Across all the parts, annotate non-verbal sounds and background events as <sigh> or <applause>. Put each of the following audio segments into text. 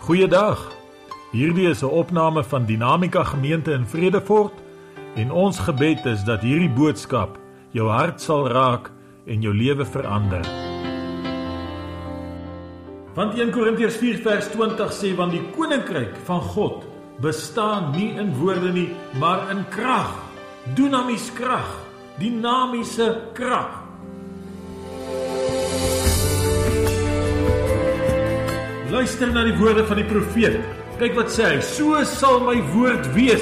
Goeiedag. Hierdie is 'n opname van Dinamika Gemeente in Vredefort en ons gebed is dat hierdie boodskap jou hart sal raak en jou lewe verander. Want 1 Korintiërs 4 vers 20 sê want die koninkryk van God bestaan nie in woorde nie, maar in krag. Dunamis krag, dinamiese krag. Luister na die woorde van die profeet. Kyk wat sê hy: "So sal my woord wees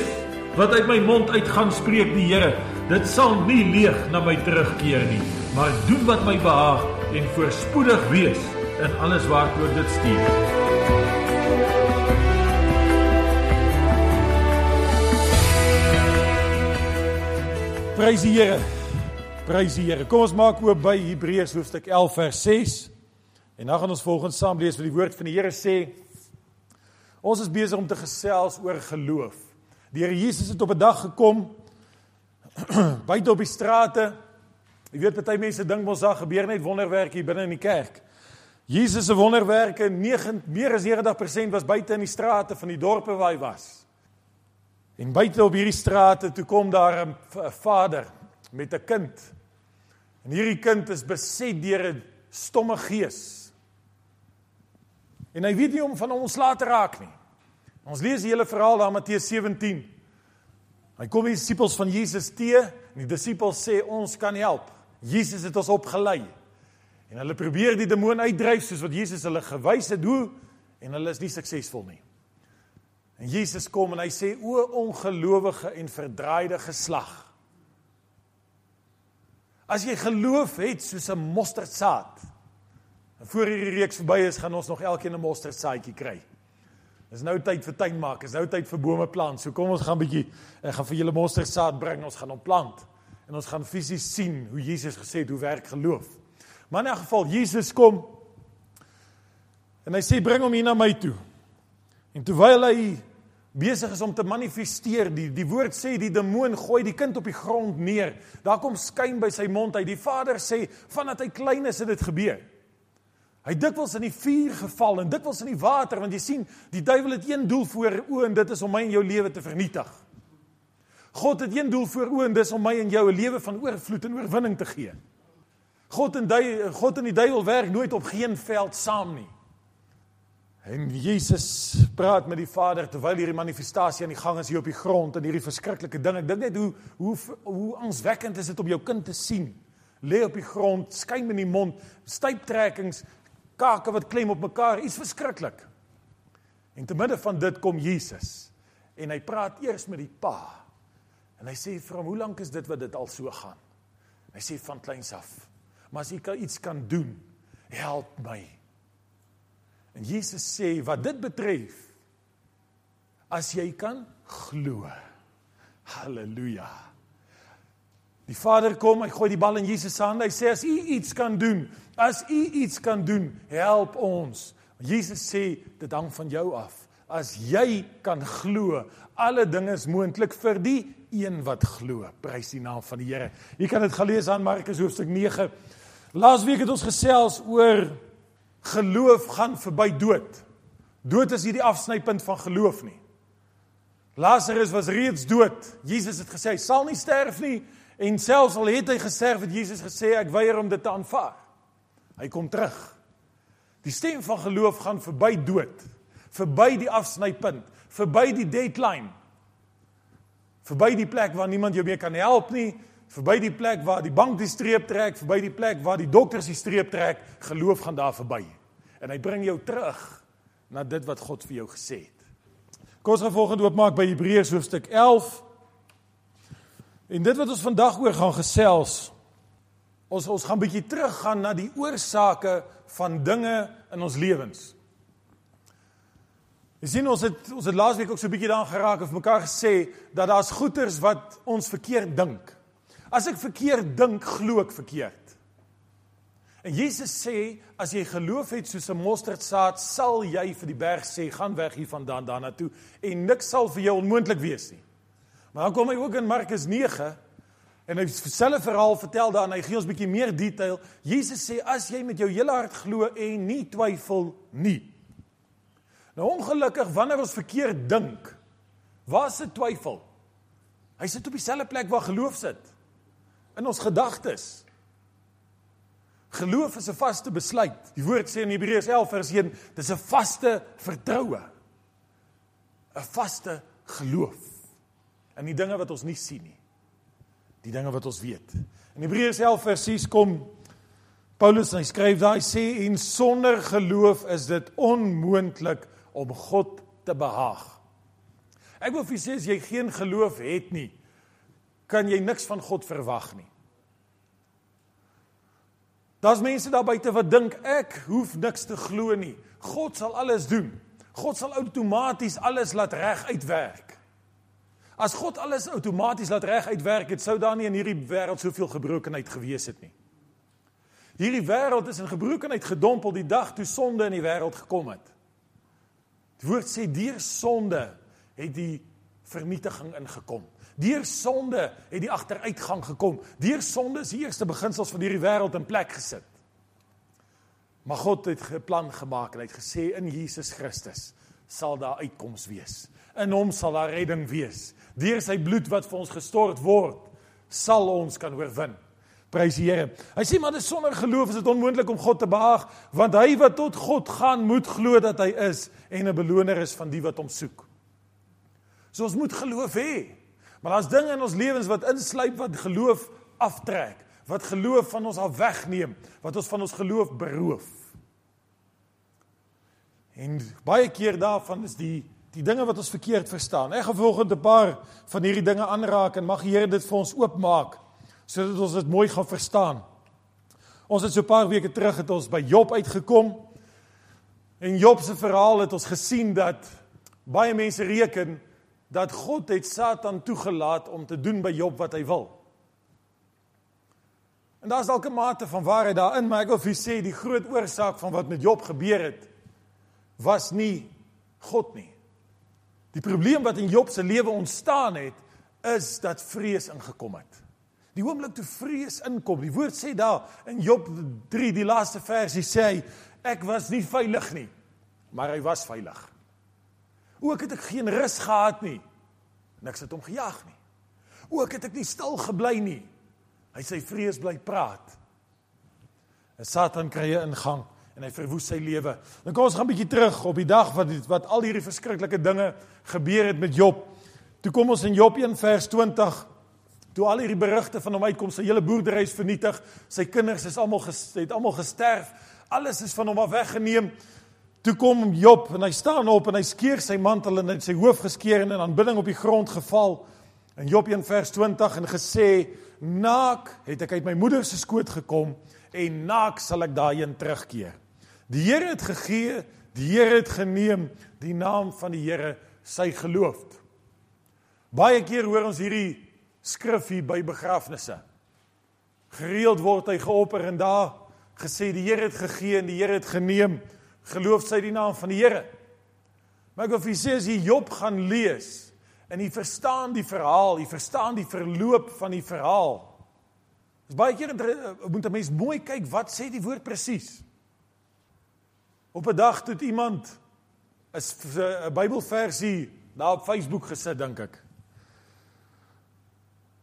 wat uit my mond uitgaan spreek die Here. Dit sal nie leeg na my terugkeer nie, maar doen wat my behaag en voorspoedig wees in alles waartoe dit stuur." Prys die Here. Prys die Here. Kom ons maak oop by Hebreërs hoofstuk 11 vers 6. En dan gaan ons volgens saam lees wat die woord van die Here sê. Ons is besig om te gesels oor geloof. Die Here Jesus het op 'n dag gekom <clears throat> buite op die strate. Jy weet party mense dink mos daar gebeur net wonderwerke hier binne in die kerk. Jesus se wonderwerke 9 meer as 90% was buite in die strate van die dorpe waar hy was. En buite op hierdie strate toe kom daar 'n vader met 'n kind. En hierdie kind is beset deur 'n stomme gees. En hy weet nie om van hom ontslae te raak nie. Ons lees die hele verhaal daar Matteus 17. Hy kom die disippels van Jesus te en die disippels sê ons kan help. Jesus het ons opgelei. En hulle probeer die demoon uitdryf soos wat Jesus hulle gewys het hoe en hulle is nie suksesvol nie. En Jesus kom en hy sê o ongelowige en verdraaide geslag. As jy geloof het soos 'n mosterdsaad, En voor hierdie reeks verby is, gaan ons nog elkeen 'n mosterdsaadjie kry. Dis nou tyd vir tuinmaak, is nou tyd vir bome plant. So kom ons gaan 'n bietjie ek gaan vir julle mosterdsaad bring. Ons gaan hom plant en ons gaan fisies sien hoe Jesus gesê het hoe werk geloof. Maar in 'n geval Jesus kom en hy sê bring hom hier na my toe. En terwyl hy besig is om te manifesteer, die die woord sê die demoon gooi die kind op die grond neer. Daar kom skyn by sy mond uit. Die Vader sê vandat hy klein is het dit gebeur. Hy dikwels in die vuur geval en dikwels in die water want jy sien die duiwel het een doel voor oë en dit is om my en jou lewe te vernietig. God het een doel voor oë en dis om my en jou 'n lewe van oorvloed en oorwinning te gee. God en die God en die duiwel werk nooit op geen veld saam nie. En Jesus praat met die Vader terwyl hierdie manifestasie aan die gang is hier op die grond en hierdie verskriklike ding. Ek dink net hoe hoe hoe angswekkend is dit om jou kind te sien lê op die grond, skyn in die mond, styptrekkings, kake wat klem op mekaar, iets verskriklik. En te midde van dit kom Jesus en hy praat eers met die pa. En hy sê vir hom, "Hoe lank is dit wat dit al so gaan?" Hy sê van kleins af. "Maar as jy kan iets kan doen, help my." En Jesus sê, "Wat dit betref, as jy kan glo." Halleluja. Die Vader kom, hy gooi die bal in Jesus se hande. Hy sê as u iets kan doen, As u iets kan doen, help ons. Jesus sê dit hang van jou af. As jy kan glo, alle dinge is moontlik vir die een wat glo. Prys die naam van die Here. Jy kan dit gelees aan Markus hoofstuk 9. Laasweek het ons gesels oor geloof gaan verby dood. Dood is nie die afsnypunt van geloof nie. Lazarus was reeds dood. Jesus het gesê hy sal nie sterf nie en selfs al het hy gesterf het Jesus gesê ek weier om dit te aanvaar. Hy kom terug. Die stem van geloof gaan verby dood, verby die afsnypunt, verby die deadline. Verby die plek waar niemand jou meer kan help nie, verby die plek waar die bank die streep trek, verby die plek waar die dokters die streep trek, geloof gaan daar verby. En hy bring jou terug na dit wat God vir jou gesê het. Kom ons gaan volgende oopmaak by Hebreërs hoofstuk 11. En dit wat ons vandag oor gaan gesels, Ons ons gaan bietjie teruggaan na die oorsake van dinge in ons lewens. Jy sien ons het ons het laasweek ook so 'n bietjie daaraan geraak of mekaar gesê dat daar's goeters wat ons verkeerd dink. As ek verkeerd dink, glo ek verkeerd. En Jesus sê as jy geloof het soos 'n mosterdsaad, sal jy vir die berg sê gaan weg hiervandaan daarna toe en niks sal vir jou onmoontlik wees nie. Maar dan kom hy ook in Markus En hy selfe verhaal vertel daar en hy gee ons 'n bietjie meer detail. Jesus sê as jy met jou hele hart glo en nie twyfel nie. Nou ongelukkig wanneer ons verkeerd dink, waar 'n twyfel? Hy sit op dieselfde plek waar geloof sit. In ons gedagtes. Geloof is 'n vaste besluit. Die woord sê in Hebreërs 11 vers 1, dis 'n vaste vertroue. 'n Vaste geloof in die dinge wat ons nie sien nie. Die dinge wat ons weet. In Hebreërs 11 vers 6 kom Paulus hy skryf daai sê en sonder geloof is dit onmoontlik om God te behaag. Ek wil vir julle sê as jy geen geloof het nie, kan jy niks van God verwag nie. Daar's mense daar buite wat dink ek hoef niks te glo nie. God sal alles doen. God sal outomaties alles laat reg uitwerk. As God alles outomaties laat reg uitwerk, het sou daar nie in hierdie wêreld soveel gebrokenheid gewees het nie. Hierdie wêreld is in gebrokenheid gedompel die dag toe sonde in die wêreld gekom het. Die woord sê deur sonde het die vernietiging ingekom. Deur sonde het die agteruitgang gekom. Deur sonde is die eerste beginsels van hierdie wêreld in plek gesit. Maar God het 'n plan gemaak en hy het gesê in Jesus Christus sal daar uitkoms wees. In hom sal daar redding wees. Deur sy bloed wat vir ons gestort word, sal ons kan oorwin. Prys die Here. Hy sê maar dis sonder geloof is dit onmoontlik om God te behaag, want hy wat tot God gaan, moet glo dat hy is en 'n beloner is van die wat hom soek. So ons moet geloof hê. Maar daar's dinge in ons lewens wat insluip wat geloof aftrek, wat geloof van ons af wegneem, wat ons van ons geloof beroof. En baie keer daarvan is die die dinge wat ons verkeerd verstaan. Ek gaan volgende 'n paar van hierdie dinge aanraak en mag die Here dit vir ons oopmaak sodat ons dit mooi gaan verstaan. Ons het so 'n paar weke terug het ons by Job uitgekom. En Job se verhaal het ons gesien dat baie mense reken dat God het Satan toegelaat om te doen by Job wat hy wil. En daar's dalk 'n mate van waarheid daarin, maar ek wil vir julle sê die groot oorsaak van wat met Job gebeur het was nie God nie. Die probleem wat in Job se lewe ontstaan het, is dat vrees ingekom het. Die oomblik toe vrees inkom, die woord sê daar in Job 3 die laaste versie sê hy ek was nie veilig nie, maar hy was veilig. Ook het ek geen rus gehad nie. Niks het hom gejaag nie. Ook het ek nie stil gebly nie. Hy sê vrees bly praat. En Satan kry 'n ingang en hy verwoes sy lewe. Dan kom ons gaan 'n bietjie terug op die dag wat wat al hierdie verskriklike dinge gebeur het met Job. Toe kom ons in Job 1 vers 20. Toe al hierdie berigte van hom uitkom, sy hele boerdery is vernietig, sy kinders is almal het almal gesterf. Alles is van hom af weggeneem. Toe kom Job en hy staan op en hy skeer sy mantel en hy sy hoof geskeer en in aanbidding op die grond geval. In Job 1 vers 20 en gesê: "Naak het ek uit my moeder se skoot gekom en naak sal ek daarheen terugkeer." Die Here het gegee, die Here het geneem, die naam van die Here sy geloof. Baie keer hoor ons hierdie skrif hier by begrafnisse. Gereeld word hy geopper en daar gesê die Here het gegee en die Here het geneem geloof sy die naam van die Here. Maar ek wil vir julle sê as jy Job gaan lees en jy verstaan die verhaal, jy verstaan die verloop van die verhaal. Dis baie keer moet 'n mens mooi kyk wat sê die woord presies. Op 'n dag het iemand 'n Bybelversie daar op Facebook gesit dink ek.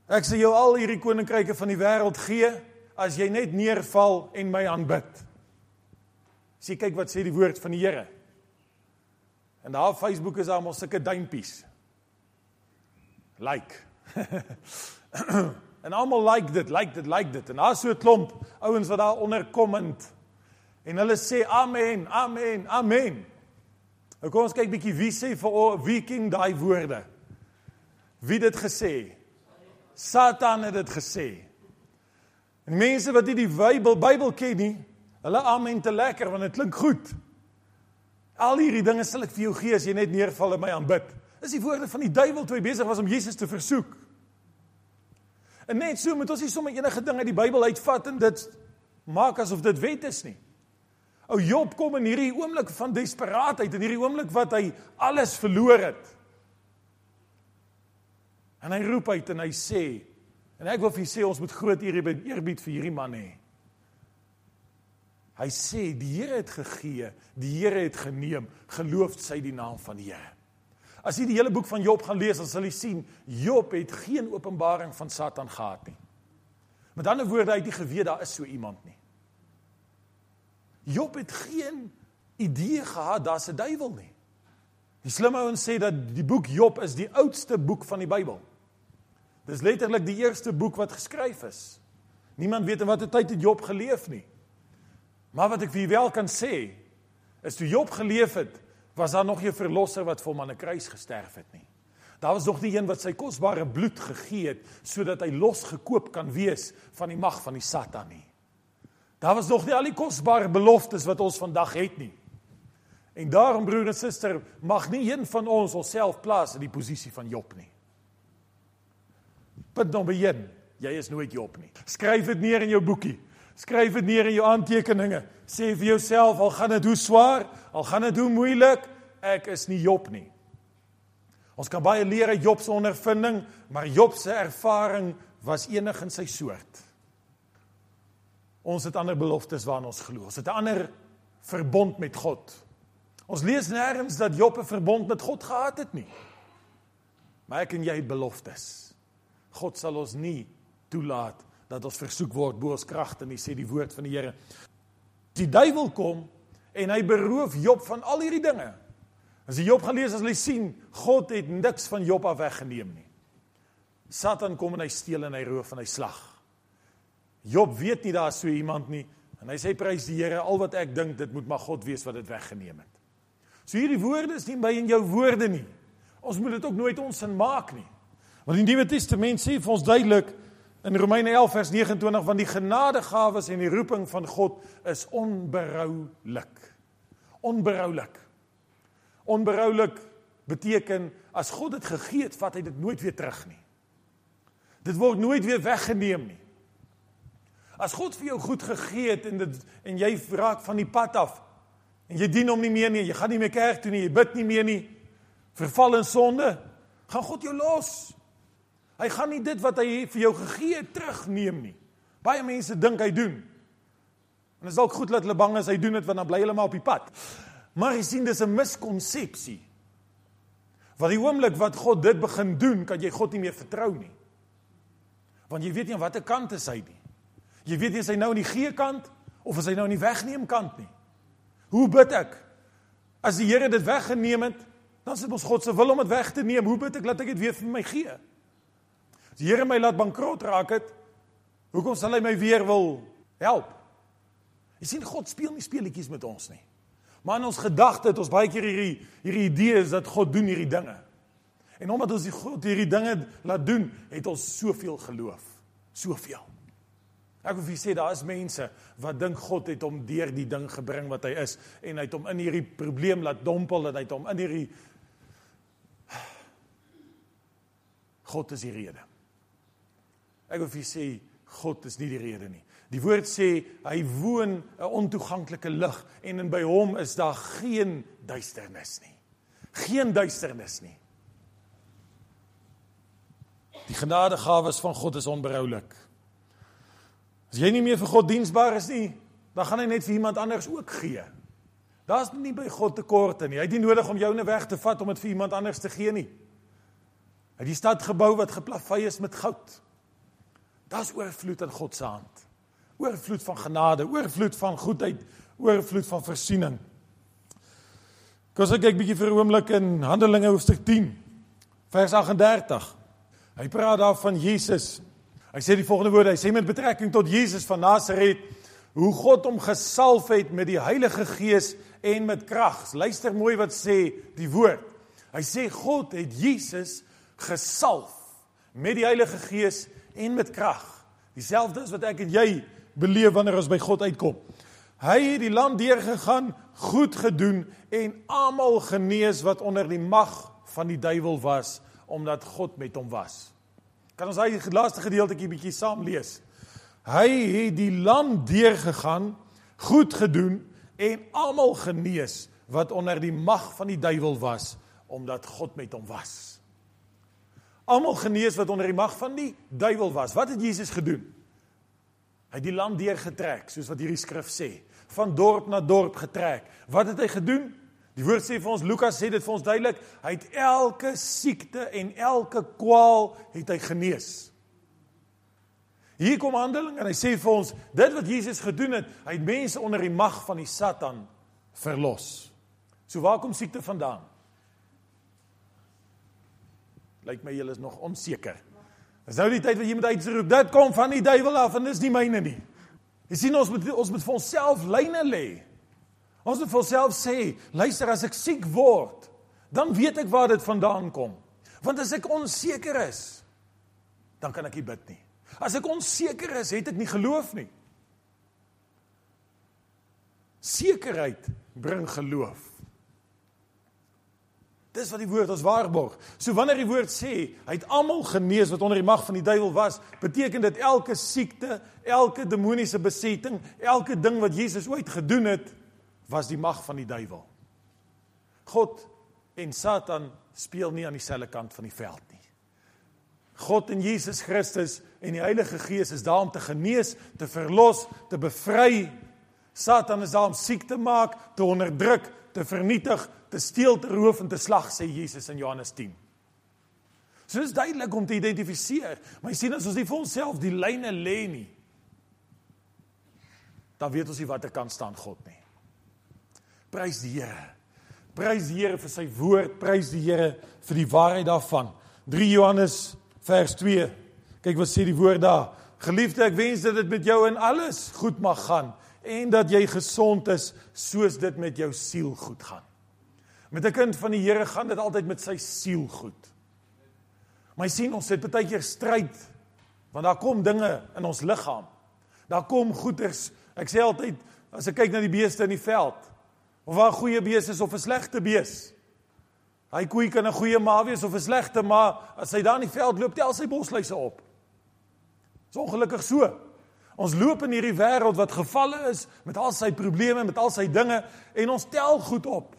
Ek sê jou al hierdie koninkryke van die wêreld gee as jy net neerval en my aanbid. As jy kyk wat sê die woord van die Here. En daar op Facebook is mos sulke duimpies. Like. <laughs> en almal like dit, like dit, like dit. En daar's so 'n klomp ouens wat daar onder komment en hulle sê amen, amen, amen. Nou kom ons kyk bietjie wie sê vir wie ken daai woorde. Wie dit gesê? Satan het dit gesê. En mense wat nie die Bybel Bybel ken nie, Hulle amen te lekker want dit klink goed. Al hierdie dinge sal ek vir jou gee as jy net neerval en my aanbid. Dis die woorde van die duiwel toe hy besig was om Jesus te versoek. En net so moet ons nie sommer enige ding uit die Bybel uitvat en dit maak asof dit wet is nie. Ou Job kom in hierdie oomblik van desperaatheid en hierdie oomblik wat hy alles verloor het. En hy roep uit en hy sê en ek wil vir julle sê ons moet groot eerbied vir hierdie man hê. Hy sê die Here het gegee, die Here het geneem, geloof sy die naam van die Here. As jy die hele boek van Job gaan lees, dan sal jy sien Job het geen openbaring van Satan gehad nie. Met ander woorde, hy het nie geweet daar is so iemand nie. Job het geen idee gehad daar's 'n duiwel nie. Die slim ouens sê dat die boek Job is die oudste boek van die Bybel. Dis letterlik die eerste boek wat geskryf is. Niemand weet in watter tyd het Job geleef nie. Maar wat ek vir wel kan sê, is toe Job geleef het, was daar nog 'n verlosser wat vir hom aan 'n kruis gesterf het nie. Daar was nog nie een wat sy kosbare bloed gegee het sodat hy losgekoop kan wees van die mag van die Satan nie. Daar was nog nie al die kosbare beloftes wat ons vandag het nie. En daarom broer en suster, mag nie een van ons onsself plaas in die posisie van Job nie. Punt nommer 1, jy is nooit Job nie. Skryf dit neer in jou boekie. Skryf dit neer in jou aantekeninge. Sê vir jouself, al gaan dit hoe swaar, al gaan dit hoe moeilik, ek is nie Job nie. Ons kan baie leer uit Job se ondervinding, maar Job se ervaring was enig in sy soort. Ons het ander beloftes waarna ons glo. Ons het 'n ander verbond met God. Ons lees nêrens dat Job 'n verbond met God gehad het nie. Maar ek en jy het beloftes. God sal ons nie toelaat dat ons versoek word bo ons kragte nie, sê die woord van die Here. Die duiwel kom en hy beroof Job van al hierdie dinge. As jy Job gaan lees, as jy sien, God het niks van Job af weggeneem nie. Satan kom en hy steel en hy roof en hy slag. Job weet nie daar so iemand nie en hy sê prys die Here, al wat ek dink dit moet maar God wees wat dit weggeneem het. So hierdie woorde is nie by in jou woorde nie. Ons moet dit ook nooit ons in maak nie. Want die Nuwe Testament sê vir ons duidelik In Romeine 11 vers 29 van die genadegawes en die roeping van God is onberoulik. Onberoulik. Onberoulik beteken as God dit gegee het, vat hy dit nooit weer terug nie. Dit word nooit weer weggeneem nie. As God vir jou goed gegee het en dit en jy raak van die pad af en jy dien hom nie meer nie, jy gaan nie meer kerk toe nie, jy bid nie meer nie, verval in sonde, gaan God jou los. Hy gaan nie dit wat hy vir jou gegee het terugneem nie. Baie mense dink hy doen. En dit is dalk goed dat hulle bang is hy doen dit want dan bly hulle maar op die pad. Maar jy sien dis 'n miskonsepsie. Want die oomblik wat God dit begin doen, kan jy God nie meer vertrou nie. Want jy weet nie aan watter kant is hy nie. Jy weet nie is hy nou aan die gee kant of is hy nou aan die wegneem kant nie. Hoe bid ek? As die Here dit weggeneem het, dan is dit ons God se wil om dit weg te neem. Hoe bid ek dat ek dit weer vir my gee? As die Here my laat bankrot raak het, hoekom sal hy my weer wil help? Jy sien God speel nie speletjies met ons nie. Maar in ons gedagte het ons baie keer hierdie hierdie idee is dat God doen hierdie dinge. En omdat ons die God hierdie dinge laat doen, het ons soveel geloof. Soveel. Ek wil vir sê daar is mense wat dink God het hom deur die ding gebring wat hy is en hy het hom in hierdie probleem laat dompel en hy het hom in hierdie God is die rede. Ek wil vir sê God is nie die rede nie. Die woord sê hy woon 'n ontoeganklike lig en in by hom is daar geen duisternis nie. Geen duisternis nie. Die genadegawes van God is onberoulik. As jy nie meer vir God diensbaar is nie, dan gaan hy net vir iemand anders ook gee. Daar's nie by God tekorte nie. Hy het nie nodig om jou net weg te vat om dit vir iemand anders te gee nie. Hy het die stad gebou wat geplafy is met goud. Daar's oorvloed in God se hand. Oorvloed van genade, oorvloed van goedheid, oorvloed van voorsiening. Kom ons kyk bietjie vir 'n oomblik in Handelinge hoofstuk 10 vers 38. Hy praat daar van Jesus. Hy sê die volgende woorde, hy sê met betrekking tot Jesus van Nasaret, hoe God hom gesalf het met die Heilige Gees en met krag. Luister mooi wat sê die woord. Hy sê God het Jesus gesalf met die Heilige Gees en met krag. Dieselfde as wat ek en jy beleef wanneer ons by God uitkom. Hy het die land deurgegaan, goed gedoen en almal genees wat onder die mag van die duiwel was omdat God met hom was. Kan ons daai laaste gedeeltjie bietjie saam lees? Hy het die land deurgegaan, goed gedoen en almal genees wat onder die mag van die duiwel was omdat God met hom was. Almal genees wat onder die mag van die duiwel was. Wat het Jesus gedoen? Hy het die land deurgetrek, soos wat hierdie skrif sê. van dorp na dorp getrek. Wat het hy gedoen? Die woord sê vir ons Lukas sê dit vir ons duidelik, hy het elke siekte en elke kwaal het hy genees. Hier kom Handeling en hy sê vir ons, dit wat Jesus gedoen het, hy het mense onder die mag van die Satan verlos. So waar kom siekte vandaan? Lyk my julle is nog onseker. Dis nou die tyd wat jy moet uitroep, dit kom van die duiwel af en dis nie myne nie. Jy sien ons moet ons moet vir onsself lyne lê. Ons moet vir onsself sê, luister as ek siek word, dan weet ek waar dit vandaan kom. Want as ek onseker is, dan kan ek nie bid nie. As ek onseker is, het ek nie geloof nie. Sekerheid bring geloof. Dis wat die woord ons waarborg. So wanneer die woord sê hy het almal genees wat onder die mag van die duiwel was, beteken dit elke siekte, elke demoniese besetting, elke ding wat Jesus ooit gedoen het, was die mag van die duiwel. God en Satan speel nie aan dieselfde kant van die veld nie. God en Jesus Christus en die Heilige Gees is daar om te genees, te verlos, te bevry. Satan is daar om siek te maak, te onderdruk, te vernietig, te steel, te roof en te slag sê Jesus in Johannes 10. So dis duidelik om te identifiseer, maar jy sien as ons nie vir onsself die lyne lê nie, dan weet ons nie watter kant staan God nie. Prys die Here. Prys die Here vir sy woord, prys die Here vir die waarheid daarvan. 3 Johannes vers 2. Kyk wat sê die woord daar. Geliefde, ek wens dat dit met jou in alles goed mag gaan en dat jy gesond is soos dit met jou siel goed gaan. Met 'n kind van die Here gaan dit altyd met sy siel goed. Maar jy sien ons het baie keer stryd want daar kom dinge in ons liggaam. Daar kom goeters. Ek sê altyd as ek kyk na die beeste in die veld of waar 'n goeie bees is of 'n slegte bees. Hy koei kan 'n goeie ma wees of 'n slegte ma, as hy daar in die veld loop, tel sy bosluise op. Dis ongelukkig so. Ons loop in hierdie wêreld wat gevalle is met al sy probleme, met al sy dinge en ons tel goed op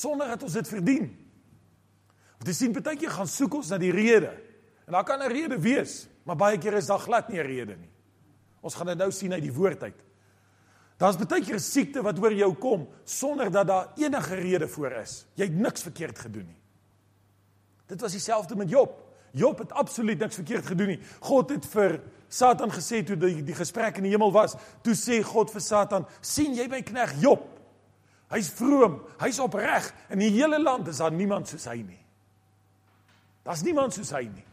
sonder dat ons dit verdien. Want jy sien baie keer gaan soek ons na die rede. En daar kan 'n rede wees, maar baie keer is daar glad nie 'n rede nie. Ons gaan dit nou sien uit die woord uit. Daar's baie keer 'n siekte wat oor jou kom sonder dat daar enige rede voor is. Jy het niks verkeerd gedoen nie. Dit was dieselfde met Job. Job het absoluut niks verkeerd gedoen nie. God het vir Satan gesê toe die die gesprek in die hemel was, toe sê God vir Satan: "Sien jy my knegg Job? Hy's vroom, hy's opreg in die hele land is daar niemand soos hy nie. Daar's niemand soos hy nie.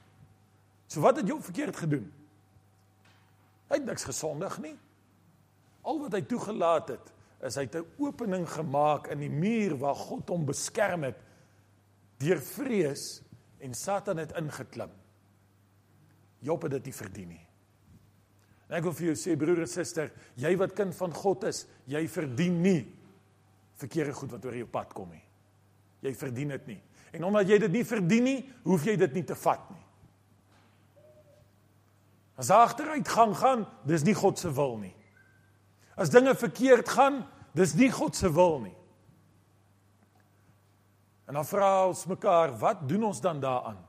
So wat het Job verkeerd gedoen? Hy het niks gesondig nie. Al wat hy toegelaat het, is hy 'n opening gemaak in die muur waar God hom beskerm het deur vrees en Satan het ingeklim. Job het dit nie verdien nie. En ek wil vir jou sê broer en suster, jy wat kind van God is, jy verdien nie verkeerde goed wat oor jou pad kom nie. Jy verdien dit nie. En omdat jy dit nie verdien nie, hoef jy dit nie te vat nie. As agteruit gaan gaan, dis nie God se wil nie. As dinge verkeerd gaan, dis nie God se wil nie. En dan vra ons mekaar, wat doen ons dan daaraan?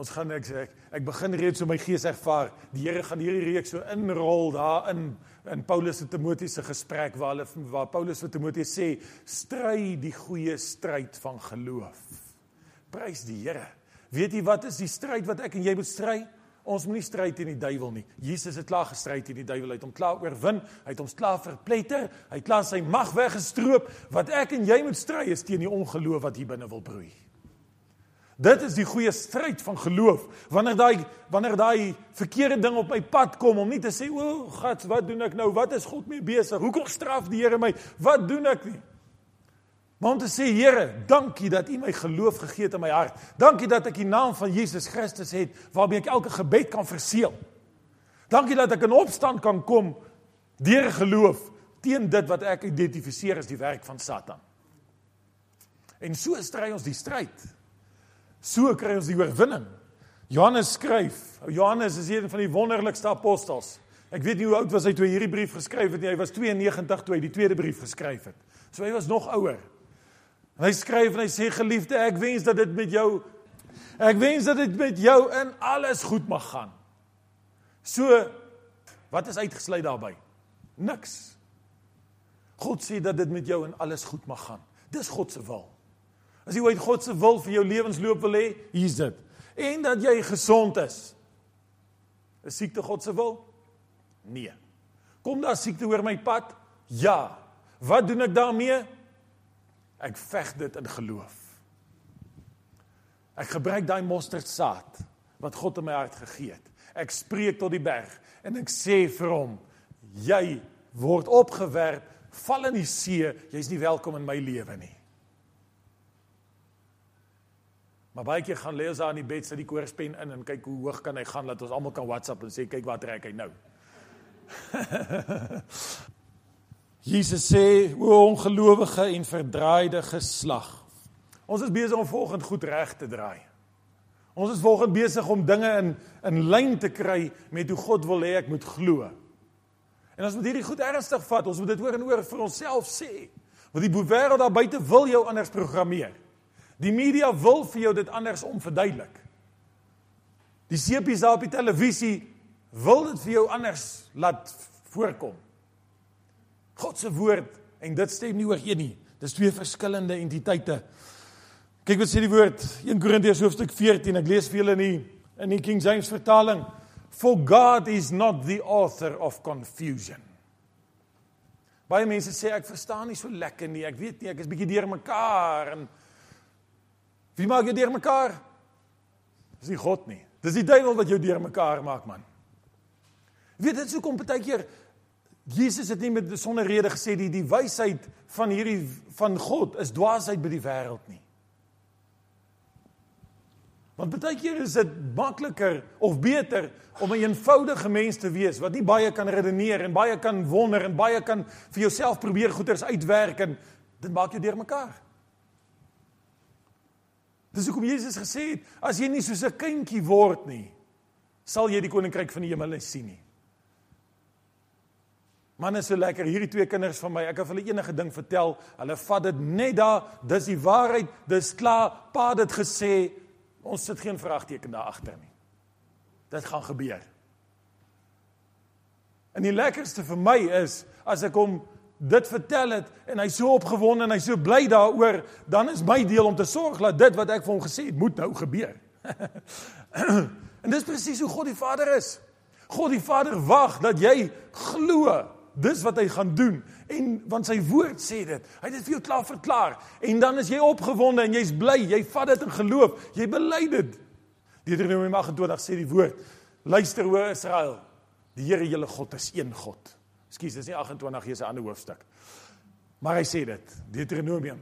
Ons gaan ek sê ek, ek begin reeds so my gees ervaar. Die Here gaan hierdie reeks so inrol daarin in Paulus se Timoteus se gesprek waar hulle waar Paulus vir Timoteus sê stry die goeie stryd van geloof. Prys die Here. Weet jy wat is die stryd wat ek en jy moet stry? Ons moenie stry teen die duiwel nie. Jesus het klaar gestry teen die duiwel, hy het hom klaar oorwin, hy het hom klaar verpletter, hy het klaar sy mag weggestroop. Wat ek en jy moet stry is teen die ongeloof wat hier binne wil broei. Dit is die goeie stryd van geloof. Wanneer daai wanneer daai verkeerde ding op my pad kom om nie te sê, "O, God, wat doen ek nou? Wat is God mee besig? Hoekom straf die Here my? Wat doen ek nie?" Maar om te sê, "Here, dankie dat U my geloof gegee het in my hart. Dankie dat ek die naam van Jesus Christus het waarmee ek elke gebed kan verseël. Dankie dat ek in opstand kan kom deur geloof teen dit wat ek identifiseer as die werk van Satan." En so stry ons die stryd. So kry ons die oorwinning. Johannes skryf. Johannes is een van die wonderlikste apostels. Ek weet nie hoe oud was hy toe hy hierdie brief geskryf het nie. Hy was 92 toe hy die tweede brief geskryf het. So hy was nog ouer. En hy skryf en hy sê geliefde, ek wens dat dit met jou ek wens dat dit met jou in alles goed mag gaan. So wat is uitgesluit daarbey? Niks. God sê dat dit met jou en alles goed mag gaan. Dis God se wil. As jy ooit God se wil vir jou lewensloop wil hê, hier's dit. En dat jy gesond is. Is siekte God se wil? Nee. Kom daar siekte oor my pad? Ja. Wat doen ek daarmee? Ek veg dit in geloof. Ek gebruik daai mosterdsaad wat God in my hart gegee het. Ek spreek tot die berg en ek sê vir hom: Jy word opgewerp, val in die see, jy's nie welkom in my lewe nie. Maar baie keer gaan lê ons daar in die bed sit die koorspen in en kyk hoe hoog kan hy gaan dat ons almal kan WhatsApp en sê kyk wat trek hy nou. <laughs> Jesus sê o ongelowige en verdraaide geslag. Ons is besig om volgende goed reg te draai. Ons is volgende besig om dinge in in lyn te kry met hoe God wil hê ek moet glo. En ons hierdie goed ernstig vat, ons moet dit oor en oor vir onsself sê. Want die wêreld daar buite wil jou anders programmeer. Die media wil vir jou dit anders om verduidelik. Die seepies daar op die televisie wil dit vir jou anders laat voorkom. God se woord en dit stem nie ooreen nie. Dis twee verskillende entiteite. Kyk wat sê die woord 1 Korintiërs hoofstuk 14. Ek lees vir julle in die in die King James vertaling. For God is not the author of confusion. Baie mense sê ek verstaan nie so lekker nie. Ek weet nie, ek is bietjie deurmekaar en wie maak jou deurmekaar? Dis nie God nie. Dis die duiwel wat jou deurmekaar maak, man. Weet dit sou kom baie keer Jesus het nie met sonder rede gesê die die wysheid van hierdie van God is dwaasheid by die wêreld nie. Want baie keer is dit makliker of beter om 'n een eenvoudige mens te wees wat nie baie kan redeneer en baie kan wonder en baie kan vir jouself probeer goeders uitwerk en dit maak jou deurmekaar. Dis hoekom Jesus gesê het as jy nie soos 'n kindjie word nie, sal jy die koninkryk van die hemel sien nie. Man is so lekker hierdie twee kinders van my. Ek het hulle enige ding vertel. Hulle vat dit net daar. Dis die waarheid. Dis klaar. Pa het dit gesê. Ons sit geen vraagteken daar agter nie. Dit gaan gebeur. En die lekkerste vir my is as ek hom dit vertel het en hy so opgewonde en hy so bly daaroor, dan is my deel om te sorg dat dit wat ek vir hom gesê het moet nou gebeur. <clears throat> en dis presies hoe God die Vader is. God die Vader wag dat jy glo dis wat hy gaan doen. En want sy woord sê dit. Hy het dit vir jou klaar verklaar. En dan is jy opgewonde en jy's bly. Jy vat dit in geloof. Jy bely dit. Deuteronomium 28 sê die woord luister o Israel. Die Here julle God is een God. Ekskuus dis nie 28 hier is 'n ander hoofstuk. Maar hy sê dit Deuteronomium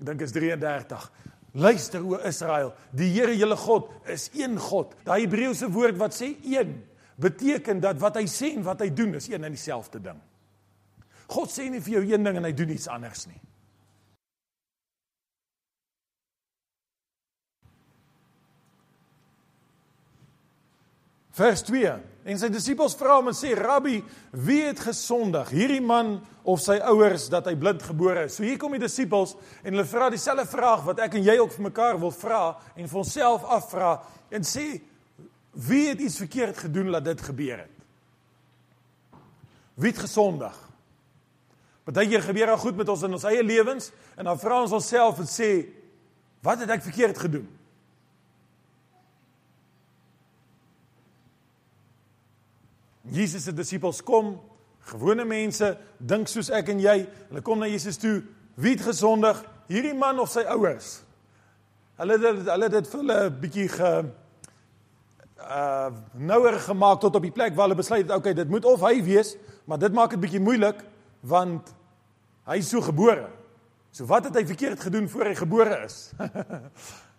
ek dink is 33 luister o Israel. Die Here julle God is een God. Daai Hebreëse woord wat sê een beteken dat wat hy sê en wat hy doen is een en dieselfde ding God sê nie vir jou een ding en hy doen iets anders nie. Vers 2. En sy disippels vra hom en sê: "Rabbi, wie het gesondig? Hierdie man of sy ouers dat hy blind gebore is?" So hier kom die disippels en hulle vra dieselfde vraag wat ek en jy ook vir mekaar wil vra en vir onsself afvra en sê: "Wie het iets verkeerd gedoen dat dit gebeur het?" Wie het gesondig? Partykeer gebeur daar goed met ons in ons eie lewens en dan vra ons onsself en sê wat het ek verkeerd gedoen? Jesus se disippels kom, gewone mense, dink soos ek en jy, hulle kom na Jesus toe, wie het gesondig? Hierdie man of sy ouers? Hulle het hulle het dit vir hulle 'n bietjie ge uh nouer gemaak tot op die plek waar hulle besluit het okay dit moet of hy wees maar dit maak dit bietjie moeilik want Hy is so gebore. So wat het hy verkeerd gedoen voor hy gebore is?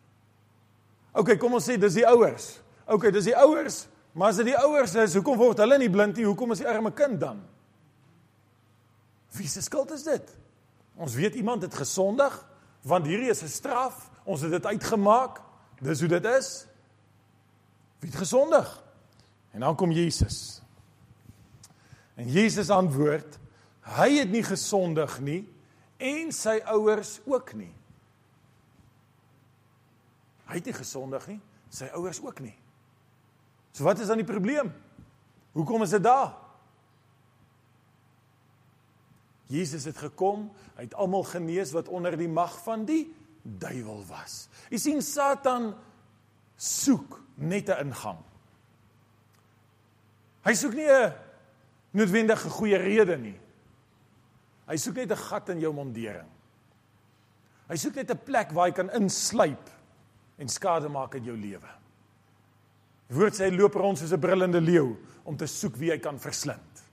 <laughs> OK, kom ons sê dis die ouers. OK, dis die ouers, maar as dit die ouers is, hoekom word hulle nie blind nie? Hoekom is die arme kind dan? Wie se skuld is dit? Ons weet iemand het gesondig, want hierdie is 'n straf. Ons het dit uitgemaak. Dis hoe dit is. Wie het gesondig? En dan kom Jesus. En Jesus antwoord: Hy het nie gesondig nie en sy ouers ook nie. Hy het nie gesondig nie, sy ouers ook nie. So wat is dan die probleem? Hoekom is dit daar? Jesus het gekom, hy het almal genees wat onder die mag van die duiwel was. U sien Satan soek net 'n ingang. Hy soek nie 'n noodwendige goeie rede nie. Hy soek net 'n gat in jou mondering. Hy soek net 'n plek waar hy kan insluip en skade maak in jou lewe. Die woord sê hy loop rond soos 'n brullende leeu om te soek wie hy kan verslind.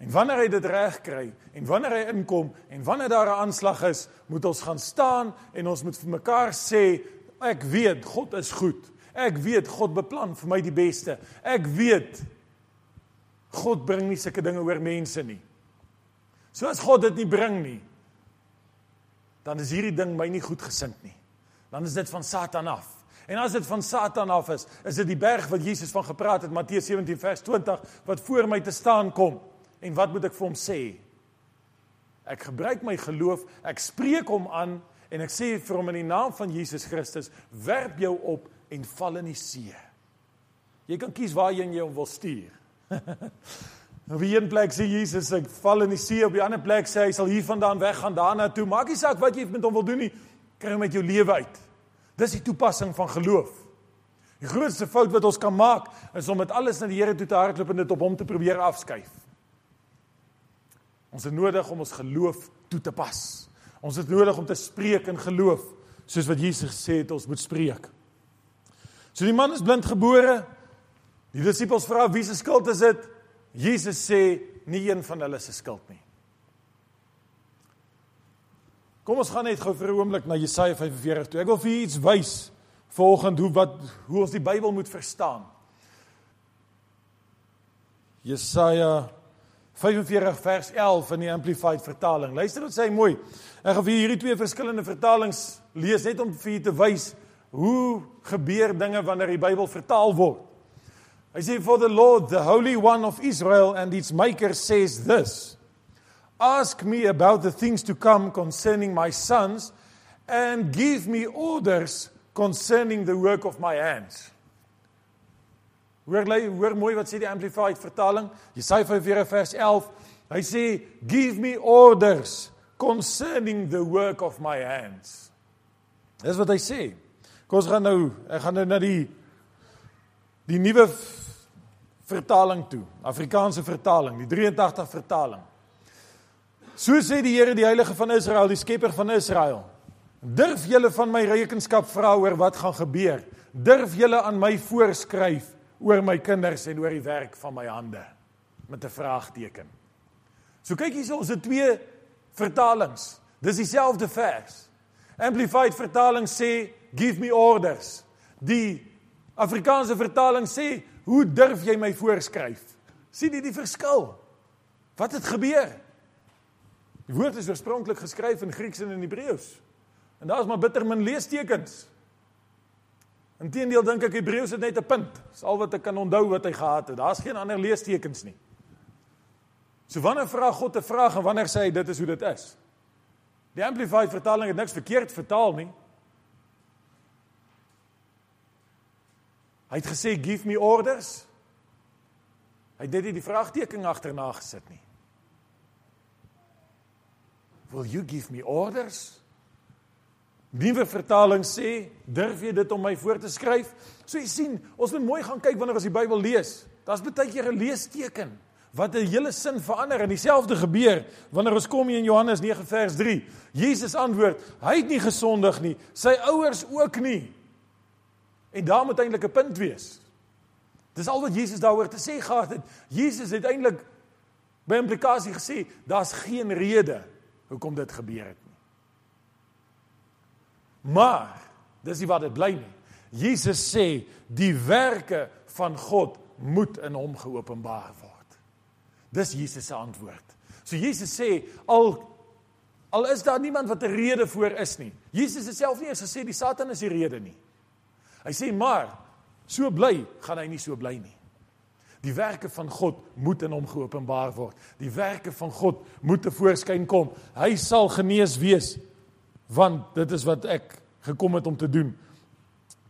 En wanneer hy dit reg kry en wanneer hy inkom en wanneer daar 'n aanslag is, moet ons gaan staan en ons moet vir mekaar sê ek weet God is goed. Ek weet God beplan vir my die beste. Ek weet God bring nie sulke dinge oor mense nie. So as God dit nie bring nie, dan is hierdie ding my nie goed gesind nie. Dan is dit van Satan af. En as dit van Satan af is, is dit die berg wat Jesus van gepraat het Matteus 17 vers 20 wat voor my te staan kom. En wat moet ek vir hom sê? Ek gebruik my geloof, ek spreek hom aan en ek sê vir hom in die naam van Jesus Christus, werp jou op en val in die see. Jy kan kies waar jy hom wil stuur. <laughs> Op die een plek sê Jesus ek val in die see, op die ander plek sê hy sal hiervandaan weggaan daarna toe. Maak nie saak wat jy met hom wil doen nie, kry hom uit jou lewe uit. Dis die toepassing van geloof. Die grootste fout wat ons kan maak is om met alles na die Here toe te hardloop en dit op hom te probeer afskuif. Ons het nodig om ons geloof toe te pas. Ons het nodig om te spreek in geloof, soos wat Jesus gesê het ons moet spreek. So die man is blind gebore. Die disippels vra wie se skuld is dit? Jesus sê nie een van hulle se skuld nie. Kom ons gaan net gou vir 'n oomblik na Jesaja 45 toe. Ek wil vir julle iets wys volgens hoe wat hoe ons die Bybel moet verstaan. Jesaja 45 vers 11 in die amplified vertaling. Luister wat sê mooi. Ek gaan vir hierdie twee verskillende vertalings lees net om vir julle te wys hoe gebeur dinge wanneer die Bybel vertaal word. Hy sê for the Lord the holy one of Israel and its maker says this. Ask me about the things to come concerning my sons and give me orders concerning the work of my hands. Hoor lê hoor mooi wat sê die amplified vertaling, Jesaja 45 vers 11. Hy sê give me orders concerning the work of my hands. Dis wat hy sê. Kom ons gaan nou, ek gaan nou na die die nuwe vertaling toe, Afrikaanse vertaling, die 83 vertaling. So sê die Here die Heilige van Israel, die skepper van Israel. Durf julle van my rekenskap vra oor wat gaan gebeur? Durf julle aan my voorskryf oor my kinders en oor die werk van my hande met 'n vraagteken. So kyk hierso, ons het twee vertalings. Dis dieselfde vers. Amplified vertaling sê give me orders. Die Afrikaanse vertaling sê hoe durf jy my voorskryf? sien jy die verskil? Wat het gebeur? Die woord is oorspronklik geskryf in Grieks en in Hebreëus. En daar's maar bitter min leestekens. Inteendeel dink ek Hebreëus het net 'n punt. Dis al wat ek kan onthou wat hy gehad het. Daar's geen ander leestekens nie. So wanneer vra God 'n vraag en wanneer sê hy dit is hoe dit is? Die amplified vertaling het niks verkeerd vertaal nie. Hy het gesê give me orders. Hy het dit die vraagteken agterna gesit nie. Will you give me orders? Nuwe vertaling sê, durf jy dit om my voor te skryf? So jy sien, ons moet mooi gaan kyk wanneer ons die Bybel lees. Daar's baie keer 'n leesteken wat 'n hele sin verander en dieselfde gebeur wanneer ons kom hier in Johannes 9 vers 3. Jesus antwoord, hy het nie gesondig nie, sy ouers ook nie. En daar moet eintlik 'n punt wees. Dis al wat Jesus daaroor te sê gehad het. Jesus het eintlik by implikasie gesê, daar's geen rede hoekom dit gebeur het. Maar dis nie wat dit bly nie. Jesus sê die werke van God moet in hom geopenbaar word. Dis Jesus se antwoord. So Jesus sê al al is daar niemand wat 'n rede voor is nie. Jesus het self nie eens gesê die Satan is die rede nie. Hy sê maar so bly gaan hy nie so bly nie. Die werke van God moet in hom geopenbaar word. Die werke van God moet te voorskyn kom. Hy sal genees wees want dit is wat ek gekom het om te doen.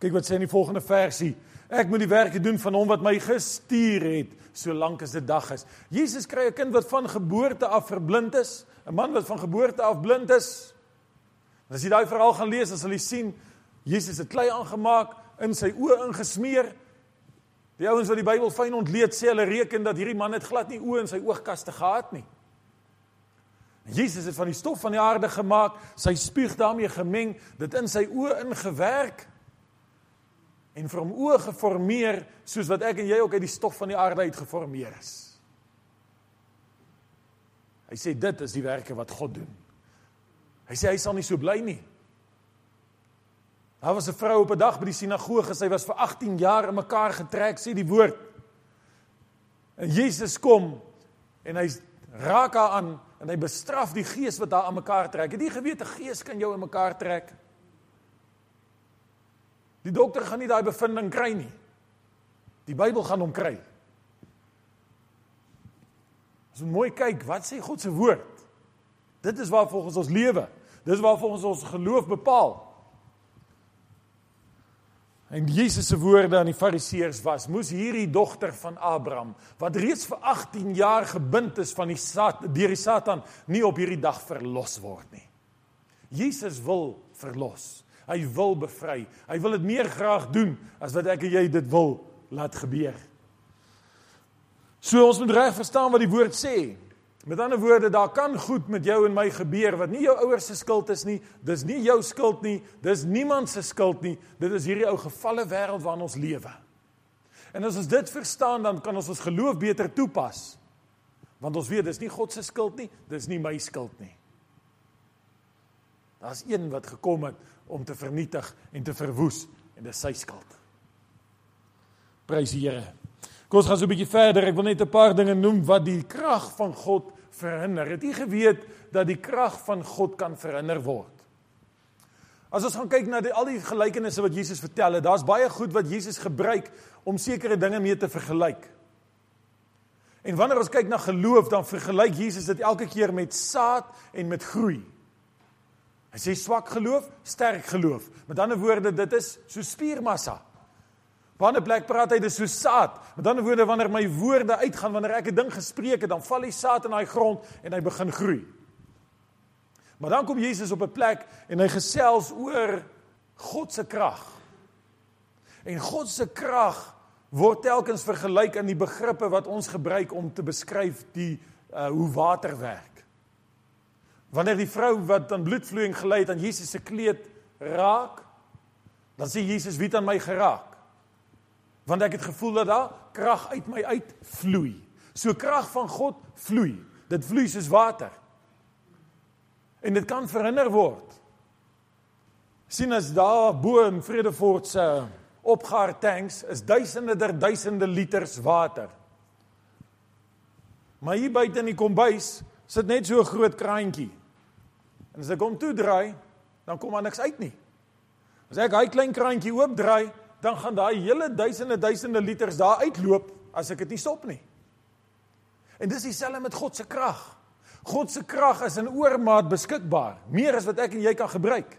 Kyk wat sê in die volgende versie. Ek moet die werke doen van hom wat my gestuur het, solank as dit dag is. Jesus kry 'n kind wat van geboorte af verblind is, 'n man wat van geboorte af blind is. As jy daai verhaal gaan lees, dan sal jy sien Jesus het klei aangemaak, in sy oë ingesmeer. Die ouens wat die Bybel fyn ontleed sê hulle reken dat hierdie man het glad nie oë in sy oogkaste gehad nie. Jesus het van die stof van die aarde gemaak, sy spuug daarmee gemeng, dit in sy oë ingewerk en vir hom oë geformeer soos wat ek en jy ook uit die stof van die aarde uit geformeer is. Hy sê dit is die werke wat God doen. Hy sê hy sal nie so bly nie. Daar was 'n vrou op 'n dag by die sinagoge, sy was vir 18 jaar in mekaar getrek, sê die woord. En Jesus kom en hy raak haar aan en hy bestraf die gees wat haar aan mekaar trek. Het jy geweet 'n gees kan jou in mekaar trek? Die dokter gaan nie daai bevinding kry nie. Die Bybel gaan hom kry. As ons mooi kyk, wat sê God se woord? Dit is waar volgens ons lewe. Dis waar volgens ons geloof bepaal. En Jesus se woorde aan die Fariseërs was: "Moes hierdie dogter van Abraham, wat reeds vir 18 jaar gebind is van die Sat deur die Satan, nie op hierdie dag verlos word nie." Jesus wil verlos. Hy wil bevry. Hy wil dit meer graag doen as wat ek en jy dit wil laat gebeur. So ons moet reg verstaan wat die woord sê. Met ander woorde, daar kan goed met jou en my gebeur wat nie jou ouers se skuld is nie. Dis nie jou skuld nie. Dis niemand se skuld nie. Dit is hierdie ou gefalle wêreld waarin ons lewe. En as ons dit verstaan, dan kan ons ons geloof beter toepas. Want ons weet dis nie God se skuld nie, dis nie my skuld nie. Daar's een wat gekom het om te vernietig en te verwoes en dis sy skuld. Prys die Here. Kom ons gaan so 'n bietjie verder. Ek wil net 'n paar dinge noem wat die krag van God verhinder. Het jy geweet dat die krag van God kan verhinder word? As ons gaan kyk na die, al die gelykenisse wat Jesus vertel het, daar's baie goed wat Jesus gebruik om sekere dinge mee te vergelyk. En wanneer ons kyk na geloof, dan vergelyk Jesus dit elke keer met saad en met groei. Hy sê swak geloof, sterk geloof. Met ander woorde, dit is so spiermassa. Wanneer plek praat hy dis so saad. Met ander woorde, wanneer my woorde uitgaan, wanneer ek 'n ding gespreek het, dan val die saad in daai grond en hy begin groei. Maar dan kom Jesus op 'n plek en hy gesels oor God se krag. En God se krag word telkens vergelyk aan die begrippe wat ons gebruik om te beskryf die uh, hoe water werk. Wanneer die vrou wat aan bloedvloeiing gely het aan Jesus se kleed raak, dan sê Jesus, "Wie het aan my geraak?" Want ek het gevoel dat daar krag uit my uitvloei. So krag van God vloei. Dit vloei soos water. En dit kan verhinder word. sien as daar bo in Vredefort se opgaar tanks is duisende der duisende liters water. Maar hier buite in die kombuis sit net so 'n groot kraantjie. En as ek hom toe draai, dan kom daar niks uit nie. As ek hy klein kraantjie oop draai, dan gaan daai hele duisende duisende liters daar uitloop as ek dit nie stop nie. En dis dieselfde met God se krag. God se krag is in oormaat beskikbaar, meer as wat ek en jy kan gebruik.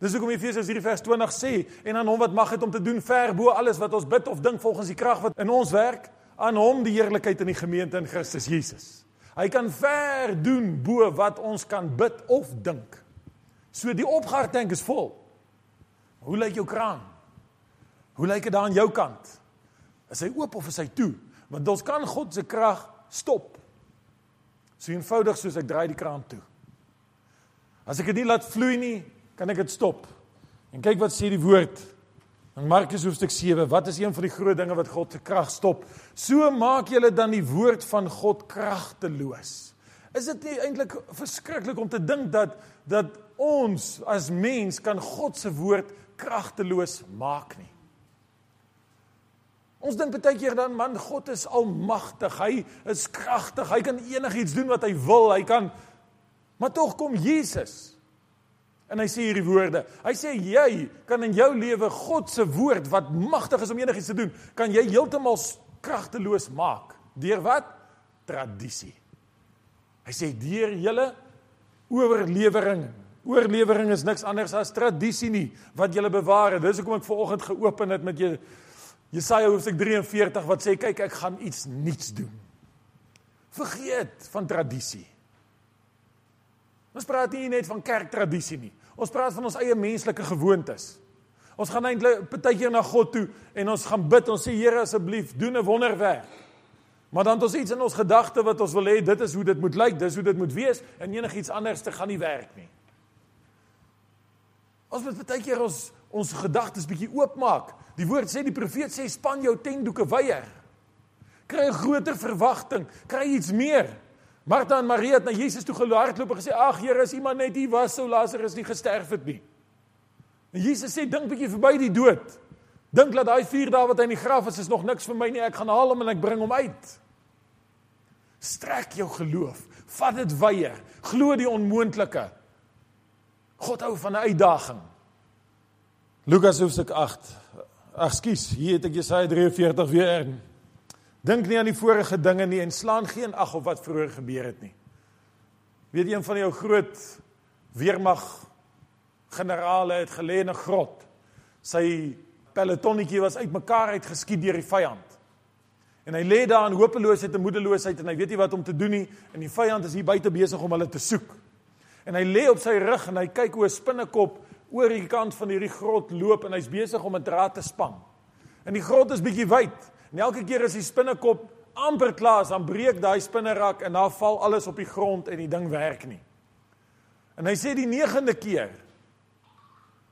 Dis hoekom Efesiërs 3 vers 20 sê en aan hom wat mag het om te doen ver bo alles wat ons bid of dink volgens die krag wat in ons werk, aan hom die heerlikheid in die gemeente in Christus Jesus. Hy kan ver doen bo wat ons kan bid of dink. So die opgaar tank is vol. Hoe lyk jou kraan? Hoe lyk dit daar aan jou kant? Is hy oop of is hy toe? Want ons kan God se krag stop. So eenvoudig soos ek draai die kraan toe. As ek dit nie laat vloei nie, kan ek dit stop. En kyk wat sê die woord. In Markus hoofstuk 7, wat is een van die groot dinge wat God se krag stop? So maak julle dan die woord van God kragteloos. Is dit nie eintlik verskriklik om te dink dat dat ons as mens kan God se woord kragteloos maak nie? Ons dink baie keer dan man God is almagtig. Hy is kragtig. Hy kan enigiets doen wat hy wil. Hy kan Maar tog kom Jesus En hy sê hierdie woorde. Hy sê jy kan in jou lewe God se woord wat magtig is om enigiets te doen, kan jy heeltemal kragteloos maak. Deur wat? Tradisie. Hy sê deur julle oorlewering, Oorlewering is niks anders as tradisie nie wat jy bewaar. Dis hoekom ek vanoggend geopen het met jy Jesaja hoofstuk 43 wat sê kyk ek gaan iets nuuts doen. Vergeet van tradisie. Ons praat nie net van kerktradisie nie. Ons praat van ons eie menslike gewoontes. Ons gaan eintlik partykeer na God toe en ons gaan bid. Ons sê Here asseblief doen 'n wonderwerk. Maar dan het ons iets in ons gedagte wat ons wil hê dit is hoe dit moet lyk, dis hoe dit moet wees en enigiets anders te gaan nie werk nie. Ons moet partykeer ons ons gedagtes bietjie oopmaak. Die woord sê die profeet sê span jou tentdoeke wyer. Kry 'n groter verwagting, kry iets meer. Martha en Maria het na Jesus toe gehardloop en gesê: "Ag Here, as iemand net hier was, sou Lazarus nie gesterf het nie." En Jesus sê: "Dink bietjie verby die dood. Dink dat daai 4 dae wat hy in die graf is, is nog niks vir my nie. Ek gaan haal hom en ek bring hom uit." Strek jou geloof. Vat dit wyer. Glo die onmoontlike. God hou van 'n uitdaging. Lukas hoofstuk 8. Ag skus, hier het ek Jesaja 43 weer in. Dink nie aan die vorige dinge nie en slaan geen ag op wat vroeër gebeur het nie. Weet een van jou groot weermag generale het gelê in 'n grot. Sy pelotonnetjie was uitmekaar uitgeskiet deur die vyand. En hy lê daar in hopeloosheid en moedeloosheid en hy weet nie wat om te doen nie en die vyand is hier buite besig om hulle te soek. En hy lê op sy rug en hy kyk hoe 'n spinnekop oor die kant van hierdie grot loop en hy's besig om 'n draad te span. En die grot is bietjie wyd. En elke keer as die spinnekop amper klaar is, dan breek daai spinnerak en dan val alles op die grond en die ding werk nie. En hy sê die 9de keer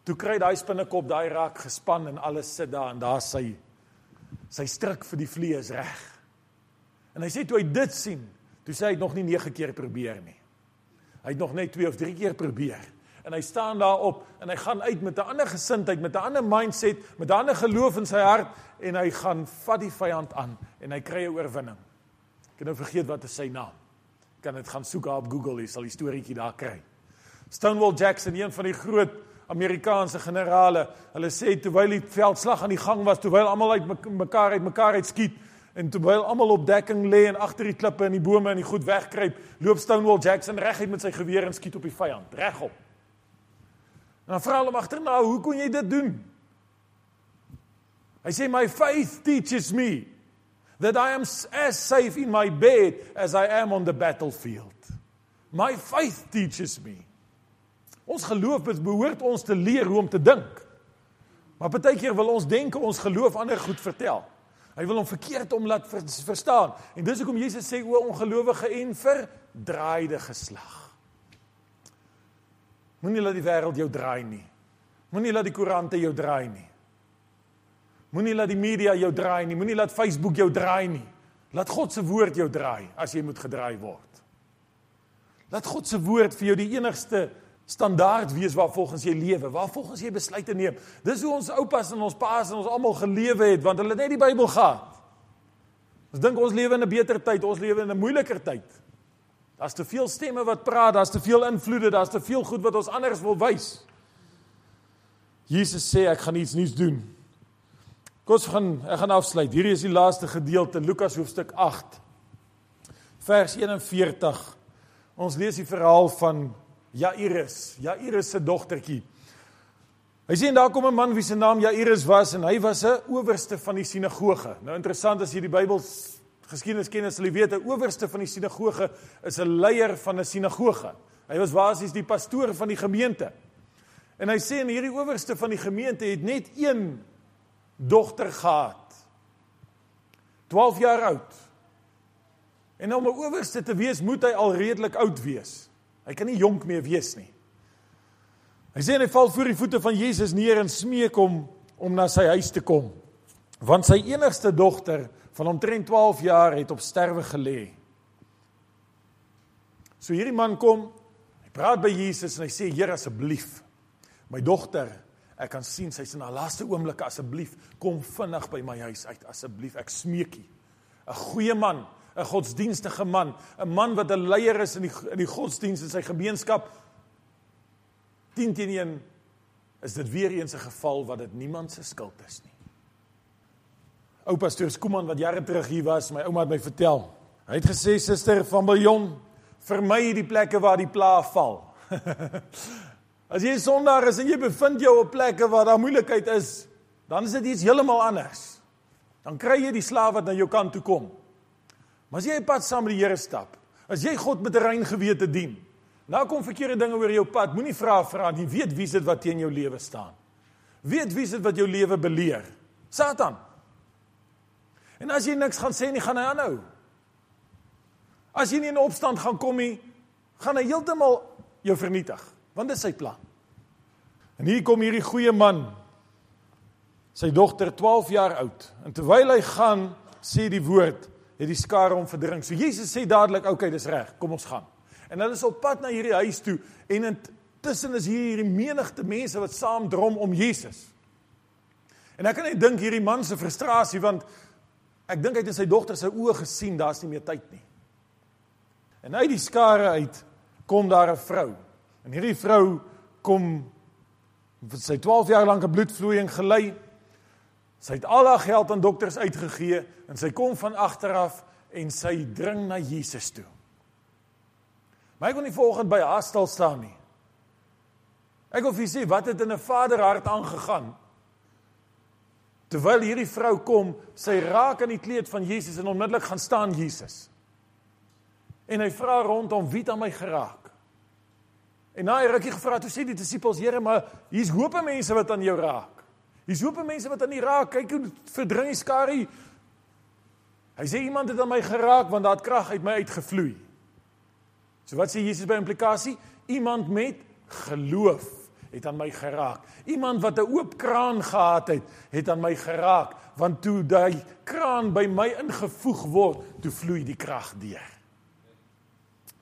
toe kry daai spinnekop daai rak gespan en alles sit daar en daar sy sy stryk vir die vlees reg. En hy sê toe hy dit sien, toe sê hy nog nie 9 keer probeer nie. Hy het nog net 2 of 3 keer probeer. En hy staan daar op en hy gaan uit met 'n ander gesindheid, met 'n ander mindset, met 'n ander geloof in sy hart en hy gaan vat die vyand aan en hy kry 'n oorwinning. Ek het nou vergeet wat is sy naam. Kan dit gaan soek op Google, jy sal die storieetjie daar kry. Stonewall Jackson, een van die groot Amerikaanse generale. Hulle sê terwyl die veldslag aan die gang was, terwyl almal uit mekaar uit mekaar uit skiet en terwyl almal op dekking lê en agter die klippe en die bome en die goed wegkruip, loop Stonewall Jackson reguit met sy geweer en skiet op die vyand, regop. En dan vra hulle hom agterna, "Hoe kon jy dit doen?" Hy sê, "My faith teaches me that I am as safe in my bed as I am on the battlefield." My faith teaches me Ons geloof behoort ons te leer hoe om te dink. Maar baie keer wil ons denke ons geloof ander goed vertel. Hy wil hom verkeerd om laat verstaan. En dis hoekom Jesus sê o ongelowige en verdraaide geslag. Moenie laat die wêreld jou draai nie. Moenie laat die koerante jou draai nie. Moenie laat die media jou draai nie. Moenie laat Facebook jou draai nie. Laat God se woord jou draai as jy moet gedraai word. Laat God se woord vir jou die enigste standaard wees waar volgens jy lewe, waar volgens jy besluite neem. Dis hoe ons oupas en ons paas en ons almal gelewe het want hulle het net die Bybel gehad. Ons dink ons lewe in 'n beter tyd, ons lewe in 'n moeiliker tyd. Daar's te veel stemme wat praat, daar's te veel invloede, daar's te veel goed wat ons anders wil wys. Jesus sê ek gaan iets nuuts doen. Kom ons gaan ek gaan afsluit. Hierdie is die laaste gedeelte Lukas hoofstuk 8 vers 41. Ons lees die verhaal van Jairus, Jairus se dogtertjie. Hy sien daar kom 'n man wie se naam Jairus was en hy was 'n owerste van die sinagoge. Nou interessant as jy die Bybel geskiedenis ken, sal weet 'n owerste van die sinagoge is 'n leier van 'n sinagoge. Hy was basies die pastoor van die gemeente. En hy sê en hierdie owerste van die gemeente het net een dogter gehad. 12 jaar oud. En om 'n owerste te wees, moet hy al redelik oud wees. Hy kan nie jonk meer wees nie. Hy sê hy val voor die voete van Jesus neer en smeek hom om na sy huis te kom. Want sy enigste dogter van omtrent 12 jaar het op sterwe gelê. So hierdie man kom, hy praat by Jesus en hy sê Here asseblief, my dogter, ek kan sien sy's in haar laaste oomblikke asseblief kom vinnig by my huis uit asseblief, ek smeek u. 'n Goeie man, 'n godsdienstige man, 'n man wat 'n leier is in die in die godsdiens in sy gemeenskap. 10 teen 1 is dit weer eens 'n geval wat dit niemand se skuld is nie. Ou pastoor Skuman wat jare terug hier was, my ouma het my vertel. Hy het gesê suster van Biljon, vermy die plekke waar die plaag val. <laughs> As jy 'n sondaar is en jy bevind jou op plekke waar daar moeilikheid is, dan is dit iets heeltemal anders. Dan kry jy die slaaf wat na jou kant toe kom. Maar as jy 'n pad saam met die Here stap, as jy God met 'n rein gewete dien, nou kom verkeerde dinge oor jou pad, moenie vra vra nie, weet wie dit wat teen jou lewe staan. Weet wie dit wat jou lewe beleer. Satan. En as jy niks gaan sê nie, gaan hy aanhou. As jy nie in opstand gaan kom nie, gaan hy heeltemal jou vernietig, want dit is sy plan. En hier kom hierdie goeie man. Sy dogter 12 jaar oud. En terwyl hy gaan, sê die woord, het die skare hom verdring. So Jesus sê dadelik, "Oké, okay, dis reg. Kom ons gaan." En hulle is op pad na hierdie huis toe en intussen is hier hierdie menigte mense wat saam drom om Jesus. En ek kan net dink hierdie man se frustrasie want ek dink hy het in sy dogter se oë gesien daar's nie meer tyd nie. En uit die skare uit kom daar 'n vrou. En hierdie vrou kom sy 12 jaar lank 'n bloedvloeiing gelei. Sy het al haar geld aan dokters uitgegee en sy kom van agter af en sy dring na Jesus toe. Maar ek kon nie volgens by haar stil staan nie. Ek wil vir sê wat het in 'n vader hart aangegaan? Terwyl hierdie vrou kom, sy raak aan die kleed van Jesus en onmiddellik gaan staan Jesus. En hy vra rondom wie het aan my geraak? En na 'n rukkie gevra toe sê die disippels: "Here, maar hier's hoop mense wat aan jou raak. Hier's hoop mense wat aan U raak. Kyk hoe verdring die skarie." Hy sê iemand het aan my geraak want daar het krag uit my uitgevloei. So wat sê Jesus by implikasie? Iemand met geloof het aan my geraak. Iemand wat 'n oop kraan gehad het, het aan my geraak, want toe daai kraan by my ingevoeg word, toe vloei die krag deur.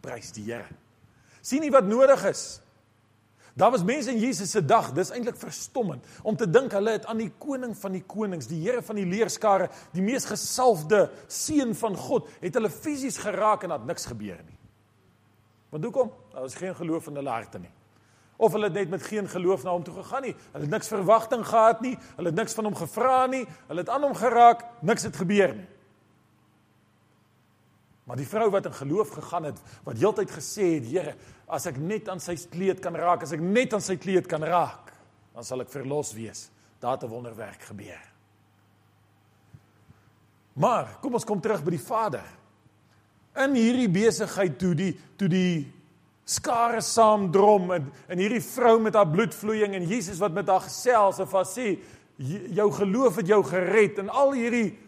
Prys die Here. sien jy wat nodig is? Daar was mense in Jesus se dag, dis eintlik verstommend om te dink hulle het aan die koning van die konings, die Here van die leerskare, die mees gesalfde seun van God, het hulle fisies geraak en dat niks gebeur nie. Want hoekom? Daar was geen geloof in hulle harte nie. Of hulle het net met geen geloof na hom toe gegaan nie. Hulle het niks verwagting gehad nie. Hulle het niks van hom gevra nie. Hulle het aan hom geraak, niks het gebeur nie. Maar die vrou wat in geloof gegaan het, wat heeltyd gesê het, Here, as ek net aan sy kleed kan raak, as ek net aan sy kleed kan raak, dan sal ek verlos wees. Daar het 'n wonderwerk gebeur. Maar kom ons kom terug by die Vader in hierdie besigheid toe die toe die skare saam drom en en hierdie vrou met haar bloedvloeiing en Jesus wat met haar gesels en vas sê jou geloof het jou gered en al hierdie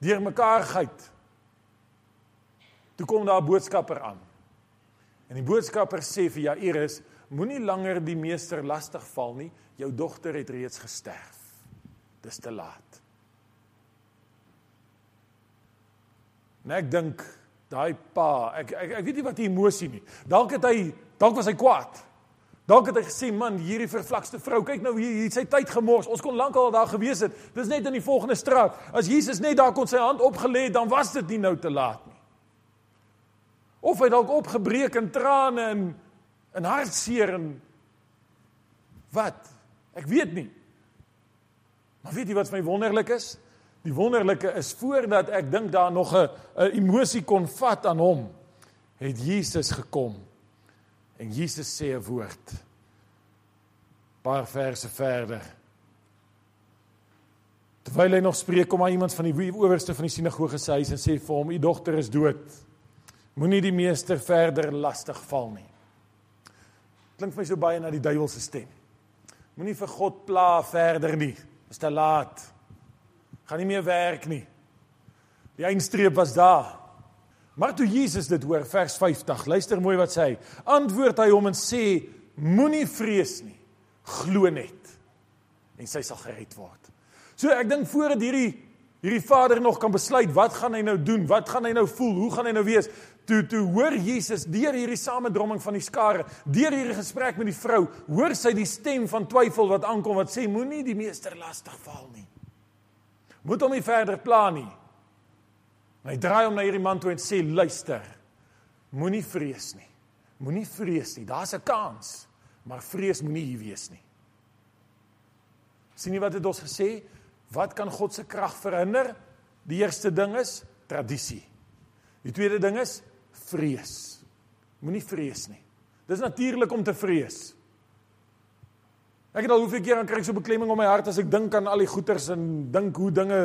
deurmekaarheid toe kom daar 'n boodskapper aan. En die boodskapper sê vir Jairus moenie langer die meester lastig val nie. Jou dogter het reeds gesterf. Dis te laat. En ek dink daai pa, ek, ek ek weet nie wat die emosie nie. Dalk het hy, dalk was hy kwaad. Dalk het hy gesê, man, hierdie vervlakste vrou, kyk nou hier, hier sy tyd gemors. Ons kon lankal daar gewees het. Dis net in die volgende straat. As Jesus net daar kon sy hand opgelê het, dan was dit nie nou te laat nie. Of hy dalk opgebreek in trane en in hartseer en wat? Ek weet nie. Maar weet jy wat vir my wonderlik is? Die wonderlike is voordat ek dink daar nog 'n emosie kon vat aan hom, het Jesus gekom. En Jesus sê 'n woord. Paar verse verder. Terwyl hy nog spreek, kom daar iemand van die owerste van die sinagoge se huis en sê vir hom: "U dogter is dood. Moenie die meester verder lastig val nie." Klink vir my so baie na die duiwelse stem. Moenie vir God pla verder nie. Dit is te laat gaan nie meer werk nie. Die eindstreep was daar. Maar toe Jesus dit hoor, vers 50, luister mooi wat sê hy. Antwoord hy hom en sê: Moenie vrees nie. Glo net en sy sal gered word. So ek dink voordat hierdie hierdie vader nog kan besluit wat gaan hy nou doen? Wat gaan hy nou voel? Hoe gaan hy nou wees? Toe toe hoor Jesus deur hierdie samedromming van die skare, deur hierdie gesprek met die vrou, hoor sy die stem van twyfel wat aankom wat sê moenie die meester lastig val nie. Moet hom nie verder pla nie. Hy draai hom na hierdie man toe en sê: "Luister. Moenie vrees nie. Moenie vrees nie. Daar's 'n kans, maar vrees moenie hier wees nie." Sien jy wat het ons gesê? Wat kan God se krag verhinder? Die eerste ding is tradisie. Die tweede ding is vrees. Moenie vrees nie. Dis natuurlik om te vrees. Ek het al hoeveel keer aan kry so beklemming om my hart as ek dink aan al die goeters en dink hoe dinge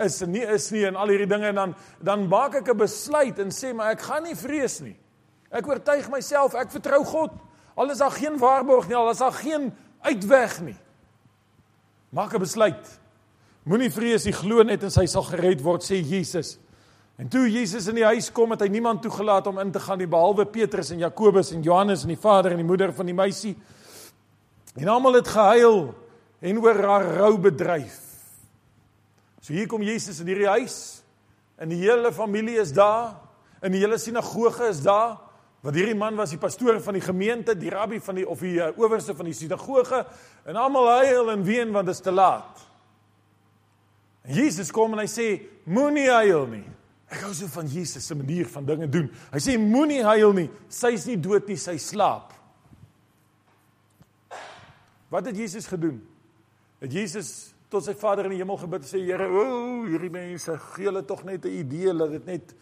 is en nie is nie en al hierdie dinge en dan dan maak ek 'n besluit en sê maar ek gaan nie vrees nie. Ek oortuig myself, ek vertrou God. Al is daar geen waarborg nie, al is daar geen uitweg nie. Maak 'n besluit. Moenie vrees nie, glo net en hy sal gered word, sê Jesus. En toe Jesus in die huis kom, het hy niemand toegelaat om in te gaan nie behalwe Petrus en Jakobus en Johannes en die vader en die moeder van die meisie. En almal het gehuil en oor haar rou bedryf. So hier kom Jesus in hierdie huis en die hele familie is daar en die hele sinagoge is daar. Want hierdie man was die pastoor van die gemeente, die rabbi van die of die uh, owerste van die sinagoge en almal huil en ween want dit is te laat. En Jesus kom en hy sê moenie huil nie. Ek hou so van Jesus se manier van dinge doen. Hy sê moenie huil nie. Sy is nie dood nie, sy slaap. Wat het Jesus gedoen? Het Jesus tot sy Vader in die hemel gebid en sê Here, o, oh, hierdie mense, gee hulle tog net 'n idee dat dit net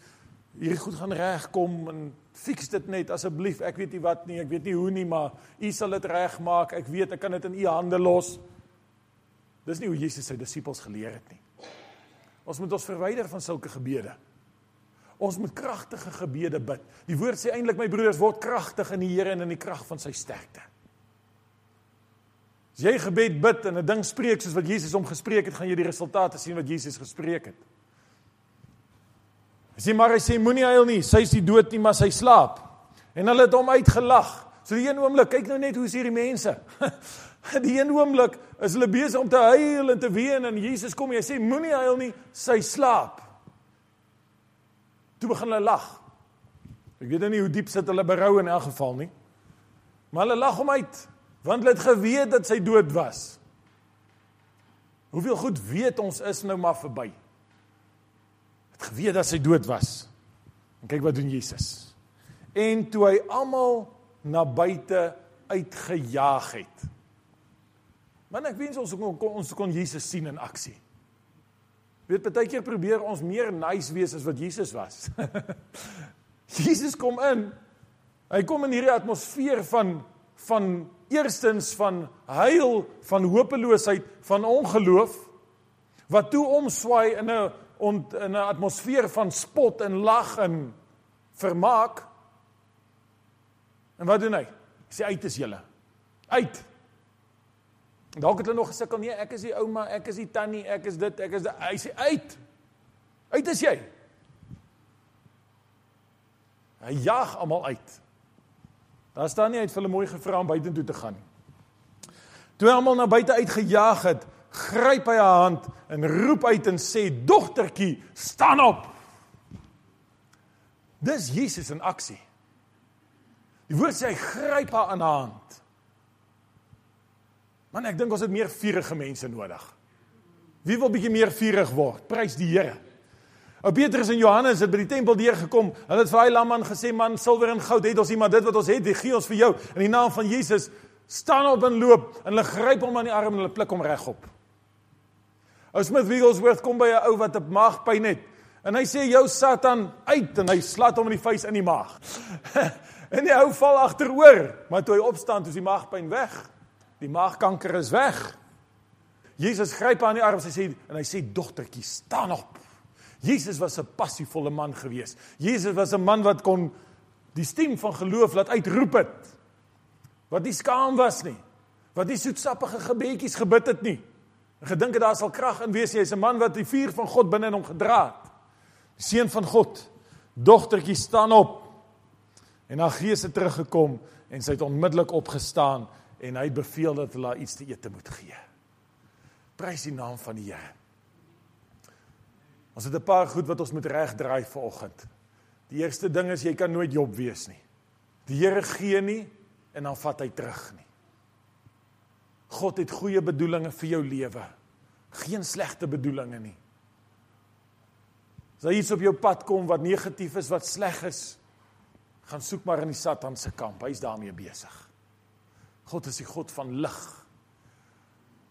hierdie goed gaan regkom en fix dit net asseblief. Ek weet nie wat nie, ek weet nie hoe nie, maar U sal dit regmaak. Ek weet ek kan dit in U hande los. Dis nie hoe Jesus sy disippels geleer het nie. Ons moet ons verwyder van sulke gebede. Ons moet kragtige gebede bid. Die woord sê eintlik my broeders word kragtig in die Here en in die krag van sy sterkte. As jy gebed bid en 'n ding spreek soos wat Jesus hom gespreek het, gaan jy die resultate sien wat Jesus gespreek het. As jy maar hy sê moenie huil nie, sy is nie dood nie, maar sy slaap. En hulle het hom uitgelag. So die een oomblik, kyk nou net hoe is hierdie mense. <laughs> Die een oomblik is hulle besig om te huil en te ween en Jesus kom en hy sê moenie huil nie, sy slaap. Toe begin hulle lag. Ek weet nou nie hoe diep sit hulle berou in elk geval nie. Maar hulle lag hom uit want hulle het geweet dat sy dood was. Hoeveel goed weet ons is nou maar verby. Het geweet dat sy dood was. En kyk wat doen Jesus. En toe hy almal na buite uitgejaag het. Man ek wens ons kon ons kon Jesus sien in aksie. Weet baie keer probeer ons meer nice wees as wat Jesus was. <laughs> Jesus kom in. Hy kom in hierdie atmosfeer van van eerstens van huil, van hopeloosheid, van ongeloof wat toe omswaai in 'n in 'n atmosfeer van spot en lag en vermaak. En wat doen hy? Hy sê uit is julle. Uit. Dalk het hulle nog gesukkel, nee, ek is die ouma, ek is die tannie, ek is dit, ek is dit. Hy sê uit. Uit is jy. Hy jag almal uit. Daar staan nie uit vir hulle mooi gevra om buitentoe te gaan nie. Toe almal na buite uitgejaag het, gryp hy haar hand en roep uit en sê: "Dogtertjie, staan op." Dis Jesus in aksie. Die woord sê hy gryp haar aan haar hand. Man, ek dink ons het meer vurige mense nodig. Wie wil bietjie meer vurig word? Prys die Here. Ou Petrus en Johannes het by die tempel deur gekom. Hulle het vir daai lamman gesê, "Man, silwer en goud het ons nie, maar dit wat ons het, dit gee ons vir jou." In die naam van Jesus staan op en loop en hulle gryp hom aan die arm en hulle pluk hom regop. Ou Smith Wigglesworth kom by 'n ou wat 'n maagpyn het en hy sê, "Jou Satan uit" en hy slat hom in die vuis in die maag. <laughs> en die ou val agteroor, maar toe hy opstaan, is die maagpyn weg. Die maagkanker is weg. Jesus gryp aan die arm en hy sê en hy sê, "Dogtertjie, staan op." Jesus was 'n passievolle man gewees. Jesus was 'n man wat kon die stem van geloof laat uitroep het. Wat nie skaam was nie. Wat nie soetsappige gebedjies gebid het nie. En gedink het daar sal krag in wees. Hy's 'n man wat die vuur van God binne in hom gedra het. Die seun van God. Dogtertjie staan op. En haar gees het teruggekom en sy het onmiddellik opgestaan en hy beveel dat hulle iets te eet moet gee. Prys die naam van die Here. Ons het 'n paar goed wat ons moet regdraai vanoggend. Die eerste ding is jy kan nooit Job wees nie. Die Here gee nie en dan vat hy terug nie. God het goeie bedoelings vir jou lewe. Geen slegte bedoelings nie. As iets op jou pad kom wat negatief is, wat sleg is, gaan soek maar in die Satan se kamp. Hy's daarmee besig. God is die God van lig.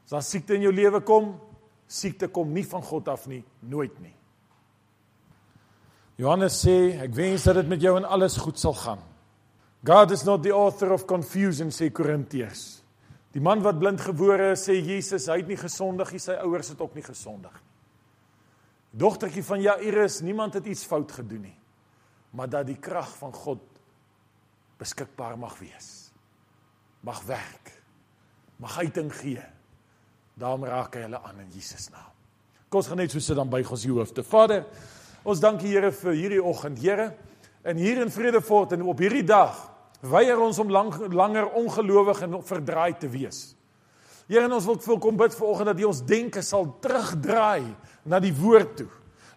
As daar siekte in jou lewe kom, siekte kom nie van God af nie, nooit nie. Johannes sê, ek wens dat dit met jou en alles goed sal gaan. God is not the author of confusion sê Korintiërs. Die man wat blind gebore is, sê Jesus, hy het nie gesondig nie, sy ouers het ook nie gesondig nie. Dogtertjie van Jairus, niemand het iets fout gedoen nie, maar dat die krag van God beskikbaar mag wees. Mag werk. Mag uiting gee. Daarom raak hy hulle aan in Jesus naam. Kom ons gaan net so sit dan buig ons die hoofde. Vader, ons dank U Here vir hierdie oggend, Here. En hier in Vredefort en op hierdie dag weier ons om lang, langer ongelowig en verdraai te wees. Here, ons wil vir kom bid vanoggend dat U ons denke sal terugdraai na die woord toe.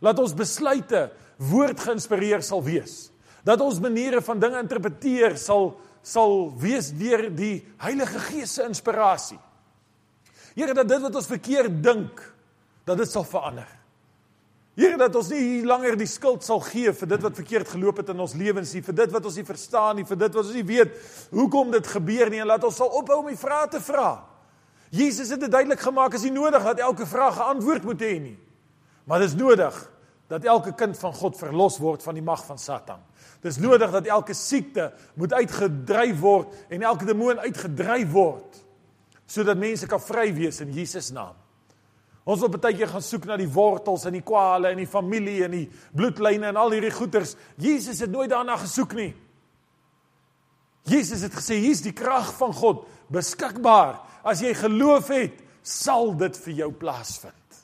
Laat ons besluite woord geïnspireer sal wees. Dat ons maniere van dinge interpreteer sal sal wees deur die Heilige Gees se inspirasie. Here dat dit wat ons verkeerd dink, dat dit sal verander. Here dat ons nie langer die skuld sal gee vir dit wat verkeerd geloop het in ons lewens nie, vir dit wat ons nie verstaan nie, vir dit wat ons nie weet hoekom dit gebeur nie en laat ons sal ophou om die vrae te vra. Jesus het dit duidelik gemaak as jy nodig dat elke vraag geantwoord moet hê nie. Maar dit is nodig dat elke kind van God verlos word van die mag van Satan. Dis nodig dat elke siekte moet uitgedryf word en elke demoon uitgedryf word sodat mense kan vry wees in Jesus naam. Ons wil baie keer gaan soek na die wortels en die kwale en die familie en die bloedlyne en al hierdie goeters. Jesus het nooit daarna gesoek nie. Jesus het gesê hier's die krag van God beskikbaar. As jy geloof het, sal dit vir jou plaasvind.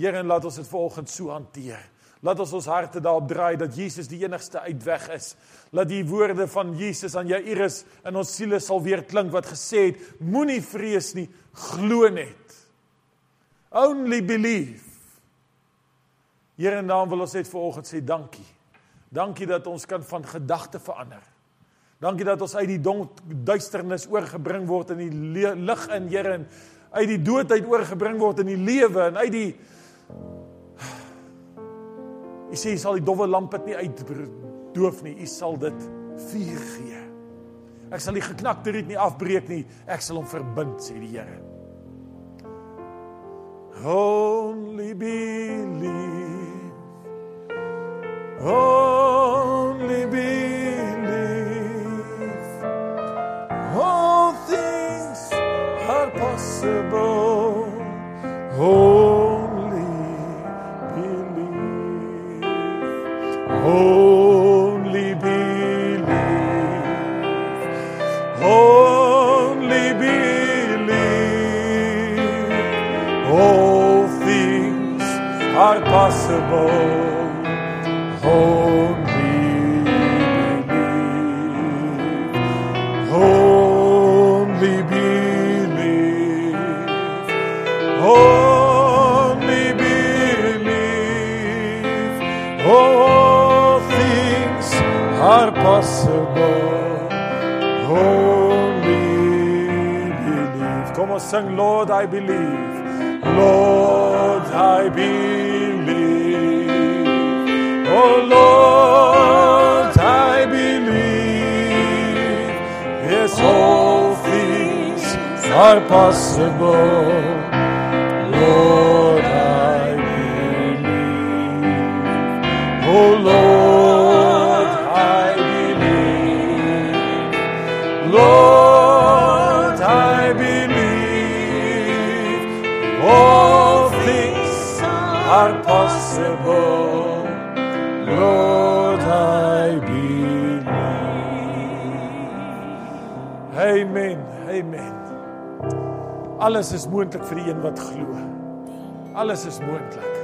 Here, laat ons dit vanoggend so hanteer. Laat ons ons harte daarop draai dat Jesus die enigste uitweg is. Laat die woorde van Jesus aan Jairus in ons siele sal weer klink wat gesê het: Moenie vrees nie, glo net. Only believe. Here, en dan wil ons net vanoggend sê dankie. Dankie dat ons kan van gedagte verander. Dankie dat ons uit die donk duisternis oorgebring word in die lig in Here en uit die doodheid oorgebring word in die lewe en uit die U sê jy sal die dowwe lamp dit nie uitdoof nie. U sal dit vuur gee. Ek sal die geknakte riet nie afbreek nie. Ek sal hom verbind, sê die Here. Only believe. Only believe. All things are possible. Only Only believe. Only believe. All things are possible. Only are possible. Only believe. Come on, sing, Lord, I believe. Lord, I believe. Oh, Lord, I believe. Yes, all things are possible. Lord, I believe. Oh Lord, Lord, I believe. Amen. Amen. Alles is moontlik vir die een wat glo. Alles is moontlik.